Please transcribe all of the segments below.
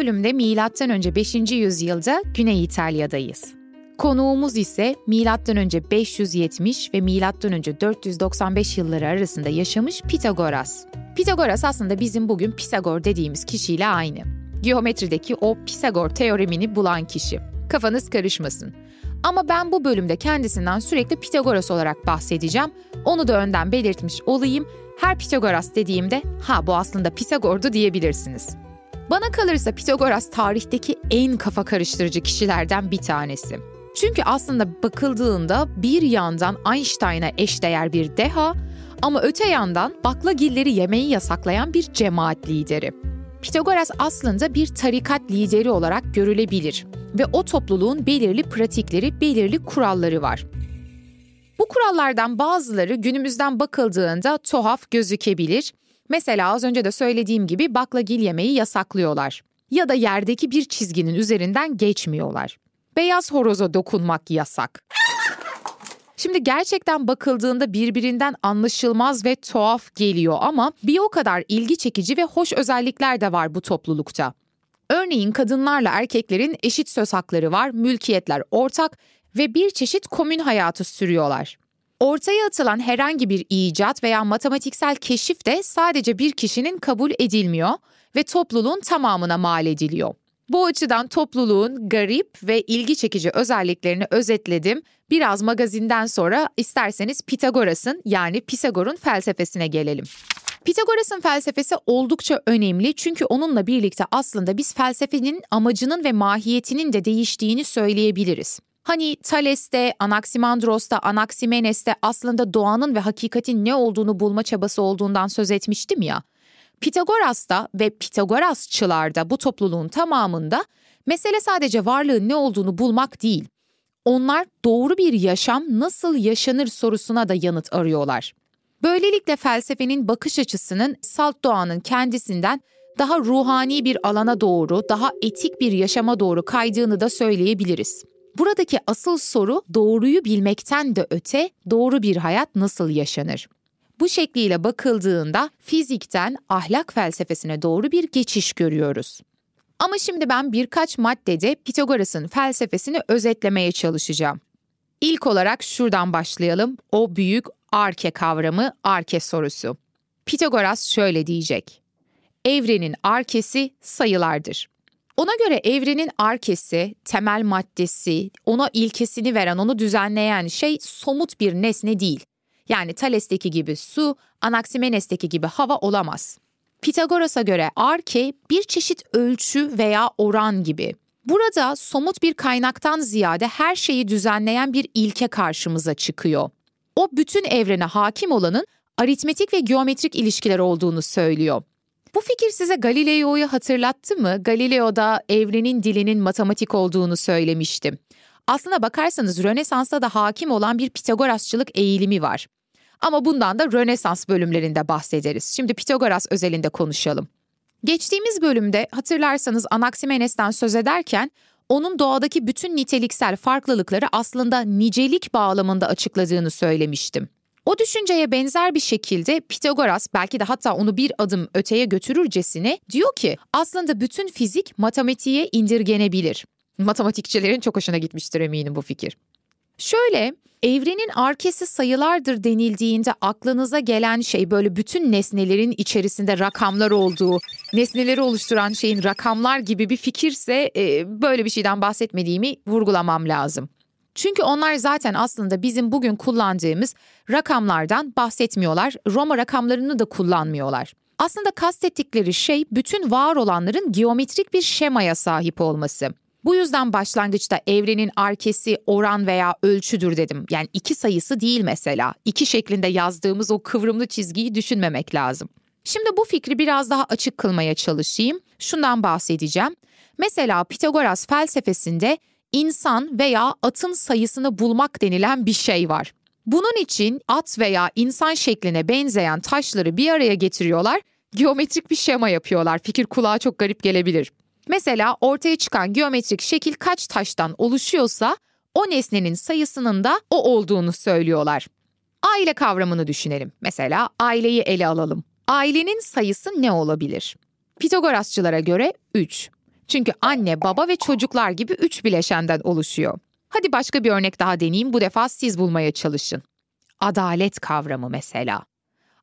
Bölümde önce 5. yüzyılda Güney İtalya'dayız. Konuğumuz ise önce 570 ve önce 495 yılları arasında yaşamış Pitagoras. Pitagoras aslında bizim bugün Pisagor dediğimiz kişiyle aynı. Geometrideki o Pisagor teoremini bulan kişi. Kafanız karışmasın. Ama ben bu bölümde kendisinden sürekli Pitagoras olarak bahsedeceğim. Onu da önden belirtmiş olayım. Her Pitagoras dediğimde ha bu aslında Pisagor'du diyebilirsiniz. Bana kalırsa Pitagoras tarihteki en kafa karıştırıcı kişilerden bir tanesi. Çünkü aslında bakıldığında bir yandan Einstein'a eşdeğer bir deha ama öte yandan baklagilleri yemeyi yasaklayan bir cemaat lideri. Pitagoras aslında bir tarikat lideri olarak görülebilir ve o topluluğun belirli pratikleri, belirli kuralları var. Bu kurallardan bazıları günümüzden bakıldığında tuhaf gözükebilir Mesela az önce de söylediğim gibi baklagil yemeği yasaklıyorlar. Ya da yerdeki bir çizginin üzerinden geçmiyorlar. Beyaz horoza dokunmak yasak. Şimdi gerçekten bakıldığında birbirinden anlaşılmaz ve tuhaf geliyor ama bir o kadar ilgi çekici ve hoş özellikler de var bu toplulukta. Örneğin kadınlarla erkeklerin eşit söz hakları var, mülkiyetler ortak ve bir çeşit komün hayatı sürüyorlar. Ortaya atılan herhangi bir icat veya matematiksel keşif de sadece bir kişinin kabul edilmiyor ve topluluğun tamamına mal ediliyor. Bu açıdan topluluğun garip ve ilgi çekici özelliklerini özetledim. Biraz magazinden sonra isterseniz Pitagoras'ın yani Pisagor'un felsefesine gelelim. Pitagoras'ın felsefesi oldukça önemli çünkü onunla birlikte aslında biz felsefenin amacının ve mahiyetinin de değiştiğini söyleyebiliriz. Hani Thales'te, Anaximandros'ta, Anaximenes'te aslında doğanın ve hakikatin ne olduğunu bulma çabası olduğundan söz etmiştim ya. Pitagoras'ta ve Pitagorasçılarda bu topluluğun tamamında mesele sadece varlığın ne olduğunu bulmak değil. Onlar doğru bir yaşam nasıl yaşanır sorusuna da yanıt arıyorlar. Böylelikle felsefenin bakış açısının salt doğanın kendisinden daha ruhani bir alana doğru, daha etik bir yaşama doğru kaydığını da söyleyebiliriz. Buradaki asıl soru doğruyu bilmekten de öte doğru bir hayat nasıl yaşanır? Bu şekliyle bakıldığında fizikten ahlak felsefesine doğru bir geçiş görüyoruz. Ama şimdi ben birkaç maddede Pitagoras'ın felsefesini özetlemeye çalışacağım. İlk olarak şuradan başlayalım. O büyük arke kavramı, arke sorusu. Pitagoras şöyle diyecek. Evrenin arkesi sayılardır. Ona göre evrenin arkesi, temel maddesi, ona ilkesini veren, onu düzenleyen şey somut bir nesne değil. Yani Thales'teki gibi su, Anaximenes'teki gibi hava olamaz. Pitagoras'a göre arke bir çeşit ölçü veya oran gibi. Burada somut bir kaynaktan ziyade her şeyi düzenleyen bir ilke karşımıza çıkıyor. O bütün evrene hakim olanın aritmetik ve geometrik ilişkiler olduğunu söylüyor. Bu fikir size Galileo'yu hatırlattı mı? Galileo'da evrenin dilinin matematik olduğunu söylemiştim. Aslına bakarsanız Rönesans'ta da hakim olan bir Pitagorasçılık eğilimi var. Ama bundan da Rönesans bölümlerinde bahsederiz. Şimdi Pitagoras özelinde konuşalım. Geçtiğimiz bölümde hatırlarsanız Anaximenes'ten söz ederken onun doğadaki bütün niteliksel farklılıkları aslında nicelik bağlamında açıkladığını söylemiştim. O düşünceye benzer bir şekilde Pitagoras belki de hatta onu bir adım öteye götürürcesine diyor ki aslında bütün fizik matematiğe indirgenebilir. Matematikçilerin çok hoşuna gitmiştir eminim bu fikir. Şöyle, evrenin arkesi sayılardır denildiğinde aklınıza gelen şey böyle bütün nesnelerin içerisinde rakamlar olduğu, nesneleri oluşturan şeyin rakamlar gibi bir fikirse e, böyle bir şeyden bahsetmediğimi vurgulamam lazım. Çünkü onlar zaten aslında bizim bugün kullandığımız rakamlardan bahsetmiyorlar. Roma rakamlarını da kullanmıyorlar. Aslında kastettikleri şey bütün var olanların geometrik bir şemaya sahip olması. Bu yüzden başlangıçta evrenin arkesi oran veya ölçüdür dedim. Yani iki sayısı değil mesela. İki şeklinde yazdığımız o kıvrımlı çizgiyi düşünmemek lazım. Şimdi bu fikri biraz daha açık kılmaya çalışayım. Şundan bahsedeceğim. Mesela Pitagoras felsefesinde insan veya atın sayısını bulmak denilen bir şey var. Bunun için at veya insan şekline benzeyen taşları bir araya getiriyorlar, geometrik bir şema yapıyorlar. Fikir kulağa çok garip gelebilir. Mesela ortaya çıkan geometrik şekil kaç taştan oluşuyorsa o nesnenin sayısının da o olduğunu söylüyorlar. Aile kavramını düşünelim. Mesela aileyi ele alalım. Ailenin sayısı ne olabilir? Pitagorasçılara göre 3. Çünkü anne, baba ve çocuklar gibi 3 bileşenden oluşuyor. Hadi başka bir örnek daha deneyeyim. Bu defa siz bulmaya çalışın. Adalet kavramı mesela.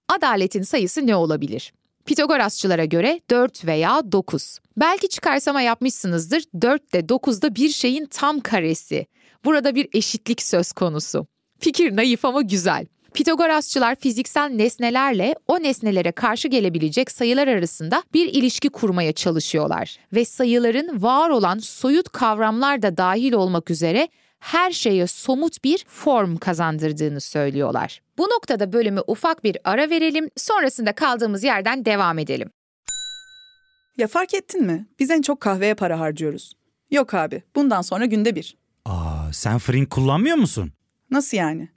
Adaletin sayısı ne olabilir? Pitagorasçılara göre 4 veya 9. Belki çıkarsama yapmışsınızdır. 4 de 9 da bir şeyin tam karesi. Burada bir eşitlik söz konusu. Fikir naif ama güzel. Pitagorasçılar fiziksel nesnelerle o nesnelere karşı gelebilecek sayılar arasında bir ilişki kurmaya çalışıyorlar ve sayıların var olan soyut kavramlar da dahil olmak üzere her şeye somut bir form kazandırdığını söylüyorlar. Bu noktada bölümü ufak bir ara verelim, sonrasında kaldığımız yerden devam edelim. Ya fark ettin mi? Biz en çok kahveye para harcıyoruz. Yok abi, bundan sonra günde bir. Aa, sen Frink kullanmıyor musun? Nasıl yani?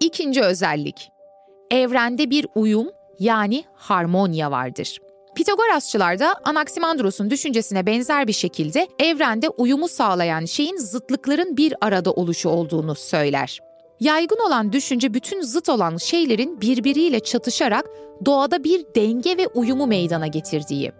İkinci özellik. Evrende bir uyum yani harmonya vardır. Pitagorasçılar da Anaximandros'un düşüncesine benzer bir şekilde evrende uyumu sağlayan şeyin zıtlıkların bir arada oluşu olduğunu söyler. Yaygın olan düşünce bütün zıt olan şeylerin birbiriyle çatışarak doğada bir denge ve uyumu meydana getirdiği.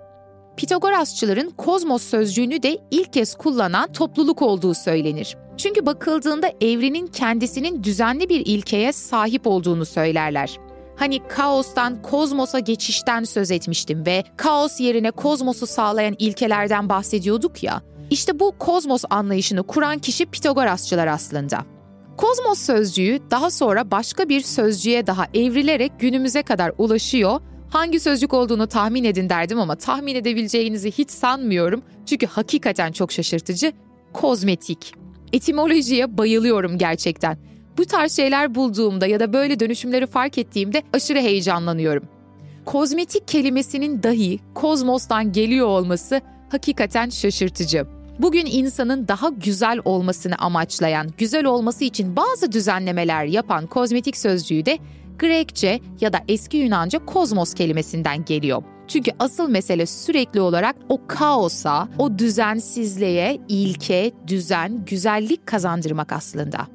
Pitagorasçıların kozmos sözcüğünü de ilk kez kullanan topluluk olduğu söylenir. Çünkü bakıldığında evrenin kendisinin düzenli bir ilkeye sahip olduğunu söylerler. Hani kaostan kozmosa geçişten söz etmiştim ve kaos yerine kozmosu sağlayan ilkelerden bahsediyorduk ya. İşte bu kozmos anlayışını kuran kişi Pitagorasçılar aslında. Kozmos sözcüğü daha sonra başka bir sözcüğe daha evrilerek günümüze kadar ulaşıyor. Hangi sözcük olduğunu tahmin edin derdim ama tahmin edebileceğinizi hiç sanmıyorum. Çünkü hakikaten çok şaşırtıcı. Kozmetik. Etimolojiye bayılıyorum gerçekten. Bu tarz şeyler bulduğumda ya da böyle dönüşümleri fark ettiğimde aşırı heyecanlanıyorum. Kozmetik kelimesinin dahi kozmostan geliyor olması hakikaten şaşırtıcı. Bugün insanın daha güzel olmasını amaçlayan, güzel olması için bazı düzenlemeler yapan kozmetik sözcüğü de Grekçe ya da eski Yunanca kozmos kelimesinden geliyor. Çünkü asıl mesele sürekli olarak o kaosa, o düzensizliğe ilke, düzen, güzellik kazandırmak aslında.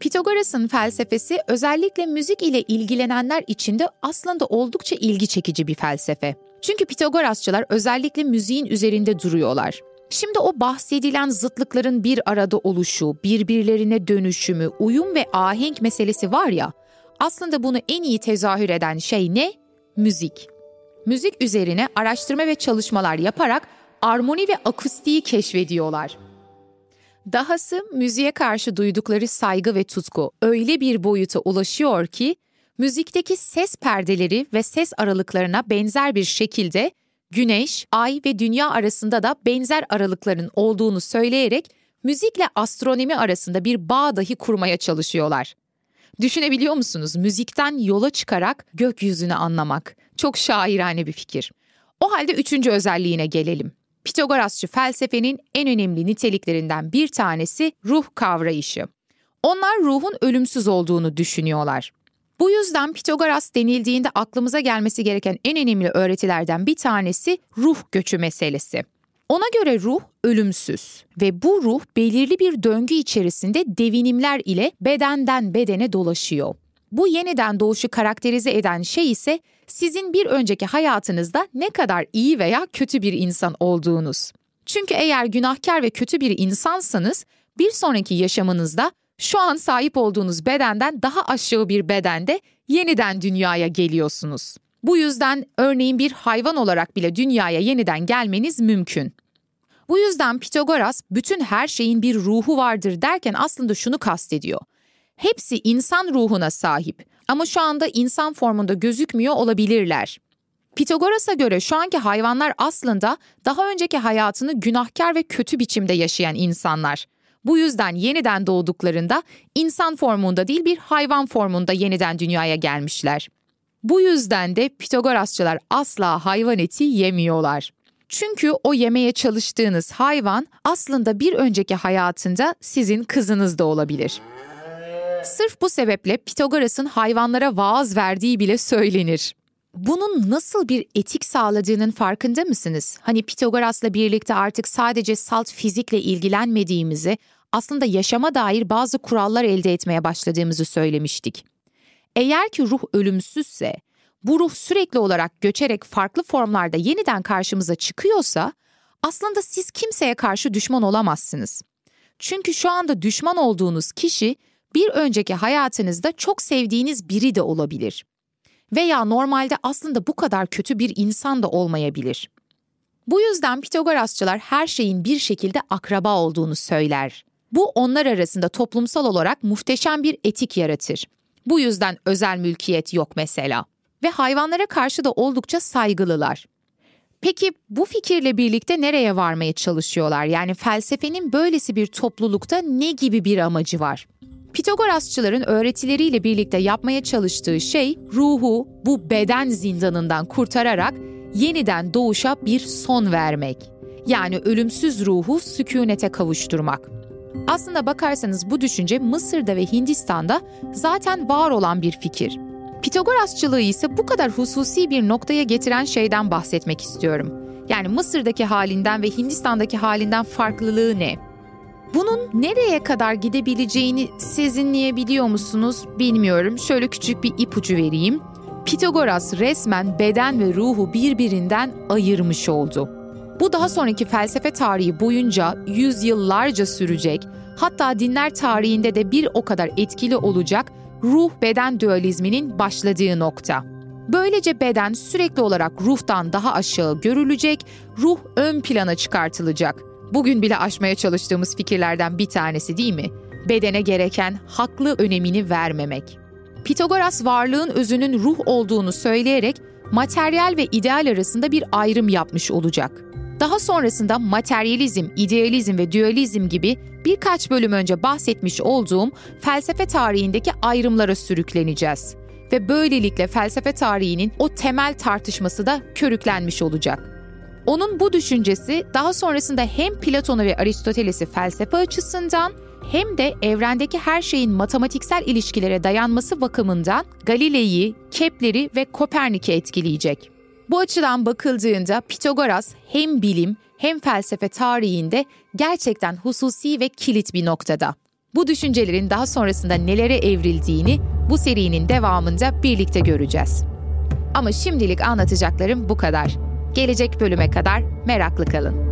Pitagoras'ın felsefesi özellikle müzik ile ilgilenenler için de aslında oldukça ilgi çekici bir felsefe. Çünkü Pitagorasçılar özellikle müziğin üzerinde duruyorlar. Şimdi o bahsedilen zıtlıkların bir arada oluşu, birbirlerine dönüşümü, uyum ve ahenk meselesi var ya, aslında bunu en iyi tezahür eden şey ne? Müzik. Müzik üzerine araştırma ve çalışmalar yaparak armoni ve akustiği keşfediyorlar. Dahası müziğe karşı duydukları saygı ve tutku öyle bir boyuta ulaşıyor ki müzikteki ses perdeleri ve ses aralıklarına benzer bir şekilde Güneş, Ay ve Dünya arasında da benzer aralıkların olduğunu söyleyerek müzikle astronomi arasında bir bağ dahi kurmaya çalışıyorlar. Düşünebiliyor musunuz? Müzikten yola çıkarak gökyüzünü anlamak. Çok şairane bir fikir. O halde üçüncü özelliğine gelelim. Pitagorasçı felsefenin en önemli niteliklerinden bir tanesi ruh kavrayışı. Onlar ruhun ölümsüz olduğunu düşünüyorlar. Bu yüzden Pitagoras denildiğinde aklımıza gelmesi gereken en önemli öğretilerden bir tanesi ruh göçü meselesi. Ona göre ruh ölümsüz ve bu ruh belirli bir döngü içerisinde devinimler ile bedenden bedene dolaşıyor. Bu yeniden doğuşu karakterize eden şey ise sizin bir önceki hayatınızda ne kadar iyi veya kötü bir insan olduğunuz. Çünkü eğer günahkar ve kötü bir insansanız bir sonraki yaşamınızda şu an sahip olduğunuz bedenden daha aşağı bir bedende yeniden dünyaya geliyorsunuz. Bu yüzden örneğin bir hayvan olarak bile dünyaya yeniden gelmeniz mümkün. Bu yüzden Pitagoras bütün her şeyin bir ruhu vardır derken aslında şunu kastediyor. Hepsi insan ruhuna sahip ama şu anda insan formunda gözükmüyor olabilirler. Pitagoras'a göre şu anki hayvanlar aslında daha önceki hayatını günahkar ve kötü biçimde yaşayan insanlar. Bu yüzden yeniden doğduklarında insan formunda değil bir hayvan formunda yeniden dünyaya gelmişler. Bu yüzden de Pitagorasçılar asla hayvan eti yemiyorlar. Çünkü o yemeye çalıştığınız hayvan aslında bir önceki hayatında sizin kızınız da olabilir. Sırf bu sebeple Pitagoras'ın hayvanlara vaaz verdiği bile söylenir. Bunun nasıl bir etik sağladığının farkında mısınız? Hani Pitagoras'la birlikte artık sadece salt fizikle ilgilenmediğimizi, aslında yaşama dair bazı kurallar elde etmeye başladığımızı söylemiştik. Eğer ki ruh ölümsüzse, bu ruh sürekli olarak göçerek farklı formlarda yeniden karşımıza çıkıyorsa, aslında siz kimseye karşı düşman olamazsınız. Çünkü şu anda düşman olduğunuz kişi bir önceki hayatınızda çok sevdiğiniz biri de olabilir. Veya normalde aslında bu kadar kötü bir insan da olmayabilir. Bu yüzden Pitagorasçılar her şeyin bir şekilde akraba olduğunu söyler. Bu onlar arasında toplumsal olarak muhteşem bir etik yaratır. Bu yüzden özel mülkiyet yok mesela. Ve hayvanlara karşı da oldukça saygılılar. Peki bu fikirle birlikte nereye varmaya çalışıyorlar? Yani felsefenin böylesi bir toplulukta ne gibi bir amacı var? Pitagorasçıların öğretileriyle birlikte yapmaya çalıştığı şey ruhu bu beden zindanından kurtararak yeniden doğuşa bir son vermek. Yani ölümsüz ruhu sükunete kavuşturmak. Aslında bakarsanız bu düşünce Mısır'da ve Hindistan'da zaten var olan bir fikir. Pitagorasçılığı ise bu kadar hususi bir noktaya getiren şeyden bahsetmek istiyorum. Yani Mısır'daki halinden ve Hindistan'daki halinden farklılığı ne? Bunun nereye kadar gidebileceğini sezinleyebiliyor musunuz bilmiyorum. Şöyle küçük bir ipucu vereyim. Pitagoras resmen beden ve ruhu birbirinden ayırmış oldu. Bu daha sonraki felsefe tarihi boyunca yüzyıllarca sürecek, hatta dinler tarihinde de bir o kadar etkili olacak ruh-beden dualizminin başladığı nokta. Böylece beden sürekli olarak ruhtan daha aşağı görülecek, ruh ön plana çıkartılacak. Bugün bile aşmaya çalıştığımız fikirlerden bir tanesi değil mi? Bedene gereken haklı önemini vermemek. Pitagoras varlığın özünün ruh olduğunu söyleyerek materyal ve ideal arasında bir ayrım yapmış olacak. Daha sonrasında materyalizm, idealizm ve dualizm gibi birkaç bölüm önce bahsetmiş olduğum felsefe tarihindeki ayrımlara sürükleneceğiz. Ve böylelikle felsefe tarihinin o temel tartışması da körüklenmiş olacak. Onun bu düşüncesi daha sonrasında hem Platon'u ve Aristoteles'i felsefe açısından hem de evrendeki her şeyin matematiksel ilişkilere dayanması bakımından Galilei'yi, Kepler'i ve Kopernik'i etkileyecek. Bu açıdan bakıldığında Pitagoras hem bilim hem felsefe tarihinde gerçekten hususi ve kilit bir noktada. Bu düşüncelerin daha sonrasında nelere evrildiğini bu serinin devamında birlikte göreceğiz. Ama şimdilik anlatacaklarım bu kadar. Gelecek bölüme kadar meraklı kalın.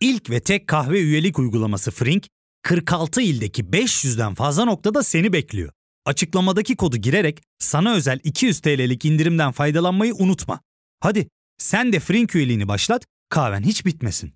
İlk ve tek kahve üyelik uygulaması Frink, 46 ildeki 500'den fazla noktada seni bekliyor. Açıklamadaki kodu girerek sana özel 200 TL'lik indirimden faydalanmayı unutma. Hadi sen de Frink üyeliğini başlat, kahven hiç bitmesin.